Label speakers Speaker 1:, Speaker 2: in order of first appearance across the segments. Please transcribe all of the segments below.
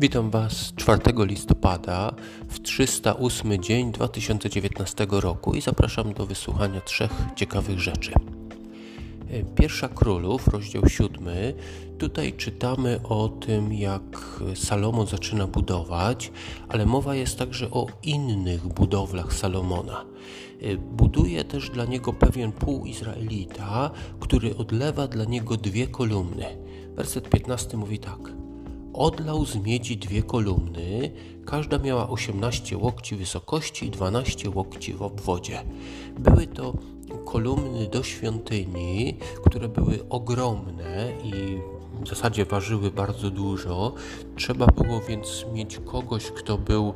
Speaker 1: Witam Was 4 listopada w 308 dzień 2019 roku i zapraszam do wysłuchania trzech ciekawych rzeczy. Pierwsza Królów, rozdział 7. Tutaj czytamy o tym, jak Salomon zaczyna budować, ale mowa jest także o innych budowlach Salomona. Buduje też dla niego pewien półizraelita, który odlewa dla niego dwie kolumny. Werset 15 mówi tak. Odlał z miedzi dwie kolumny, każda miała 18 łokci wysokości i 12 łokci w obwodzie. Były to kolumny do świątyni, które były ogromne i w zasadzie ważyły bardzo dużo. Trzeba było więc mieć kogoś, kto był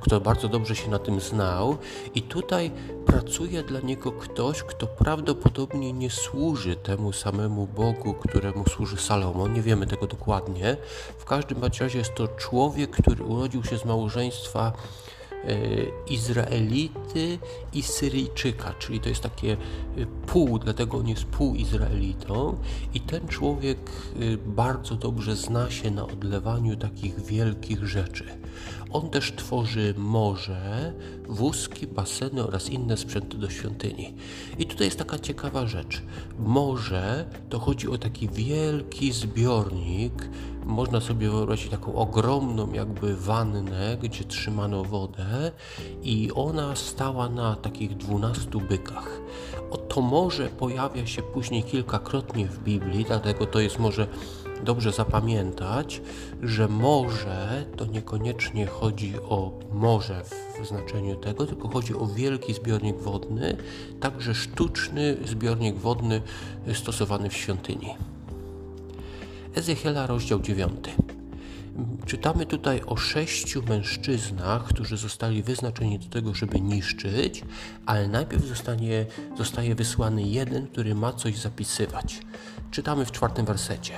Speaker 1: kto bardzo dobrze się na tym znał, i tutaj pracuje dla niego ktoś, kto prawdopodobnie nie służy temu samemu Bogu, któremu służy Salomon. Nie wiemy tego dokładnie. W każdym razie jest to człowiek, który urodził się z małżeństwa Izraelity i Syryjczyka, czyli to jest takie e, pół, dlatego on jest półizraelitą i ten człowiek e, bardzo dobrze zna się na odlewaniu takich wielkich rzeczy. On też tworzy morze, wózki, baseny oraz inne sprzęty do świątyni. I tutaj jest taka ciekawa rzecz. Morze to chodzi o taki wielki zbiornik, można sobie wyobrazić taką ogromną jakby wannę, gdzie trzymano wodę i ona stała na takich dwunastu bykach. Oto morze pojawia się później kilkakrotnie w Biblii, dlatego to jest może dobrze zapamiętać, że morze to niekoniecznie chodzi o morze w znaczeniu tego, tylko chodzi o wielki zbiornik wodny, także sztuczny zbiornik wodny stosowany w świątyni. Ezechiela, rozdział 9. Czytamy tutaj o sześciu mężczyznach, którzy zostali wyznaczeni do tego, żeby niszczyć, ale najpierw zostanie, zostaje wysłany jeden, który ma coś zapisywać. Czytamy w czwartym wersecie.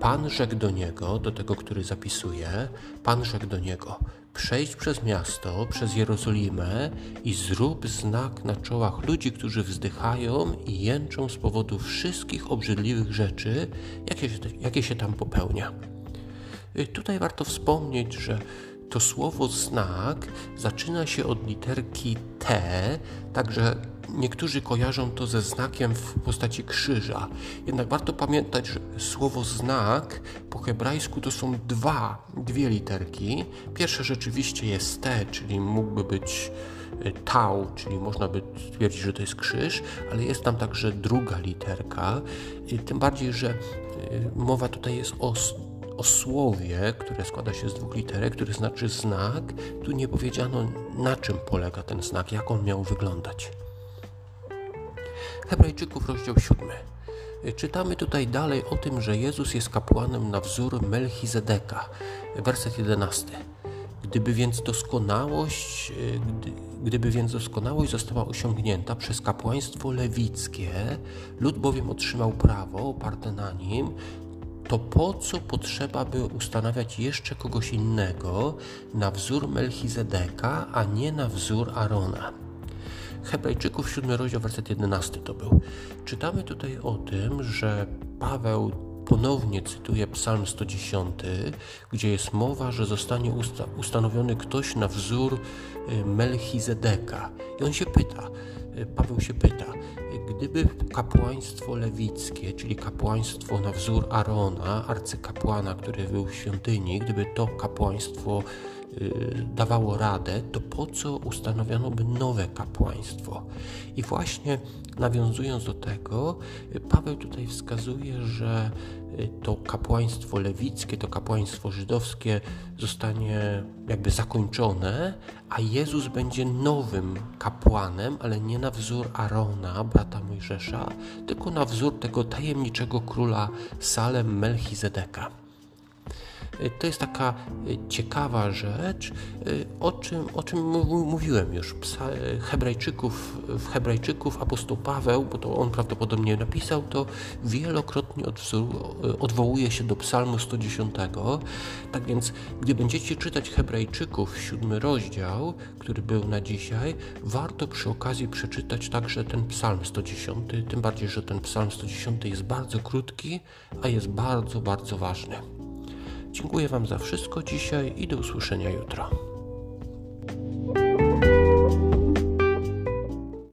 Speaker 1: Pan rzekł do niego, do tego, który zapisuje, Pan rzekł do niego: Przejdź przez miasto, przez Jerozolimę i zrób znak na czołach ludzi, którzy wzdychają i jęczą z powodu wszystkich obrzydliwych rzeczy, jakie się, jakie się tam popełnia. Y, tutaj warto wspomnieć, że to słowo znak zaczyna się od literki T, także niektórzy kojarzą to ze znakiem w postaci krzyża. Jednak warto pamiętać, że słowo znak po hebrajsku to są dwa, dwie literki. Pierwsza rzeczywiście jest T, czyli mógłby być y, tau, czyli można by stwierdzić, że to jest krzyż, ale jest tam także druga literka. Tym bardziej, że y, mowa tutaj jest o o słowie, które składa się z dwóch literek, który znaczy znak. Tu nie powiedziano, na czym polega ten znak, jak on miał wyglądać. Hebrajczyków, rozdział 7. Czytamy tutaj dalej o tym, że Jezus jest kapłanem na wzór Melchizedeka. Werset 11. Gdyby więc doskonałość, gdy, gdyby więc doskonałość została osiągnięta przez kapłaństwo lewickie, lud bowiem otrzymał prawo oparte na nim, to po co potrzeba by ustanawiać jeszcze kogoś innego na wzór Melchizedeka, a nie na wzór Arona? Hebrajczyków 7 rozdział, werset 11 to był. Czytamy tutaj o tym, że Paweł ponownie cytuje Psalm 110, gdzie jest mowa, że zostanie usta ustanowiony ktoś na wzór y, Melchizedeka. I on się pyta, y, Paweł się pyta, gdyby kapłaństwo lewickie, czyli kapłaństwo na wzór Arona, arcykapłana, który był w świątyni, gdyby to kapłaństwo dawało radę, to po co ustanowiono by nowe kapłaństwo? I właśnie nawiązując do tego, Paweł tutaj wskazuje, że to kapłaństwo lewickie, to kapłaństwo żydowskie zostanie jakby zakończone, a Jezus będzie nowym kapłanem, ale nie na wzór Arona, brata Mojżesza, tylko na wzór tego tajemniczego króla Salem Melchizedeka. To jest taka e, ciekawa rzecz, e, o czym, o czym mówiłem już. Hebrajczyków, w Hebrajczyków apostoł Paweł, bo to on prawdopodobnie napisał to, wielokrotnie odwołuje się do psalmu 110. Tak więc, gdy będziecie czytać Hebrajczyków, siódmy rozdział, który był na dzisiaj, warto przy okazji przeczytać także ten psalm 110, tym bardziej, że ten psalm 110 jest bardzo krótki, a jest bardzo, bardzo ważny. Dziękuję Wam za wszystko dzisiaj i do usłyszenia jutro.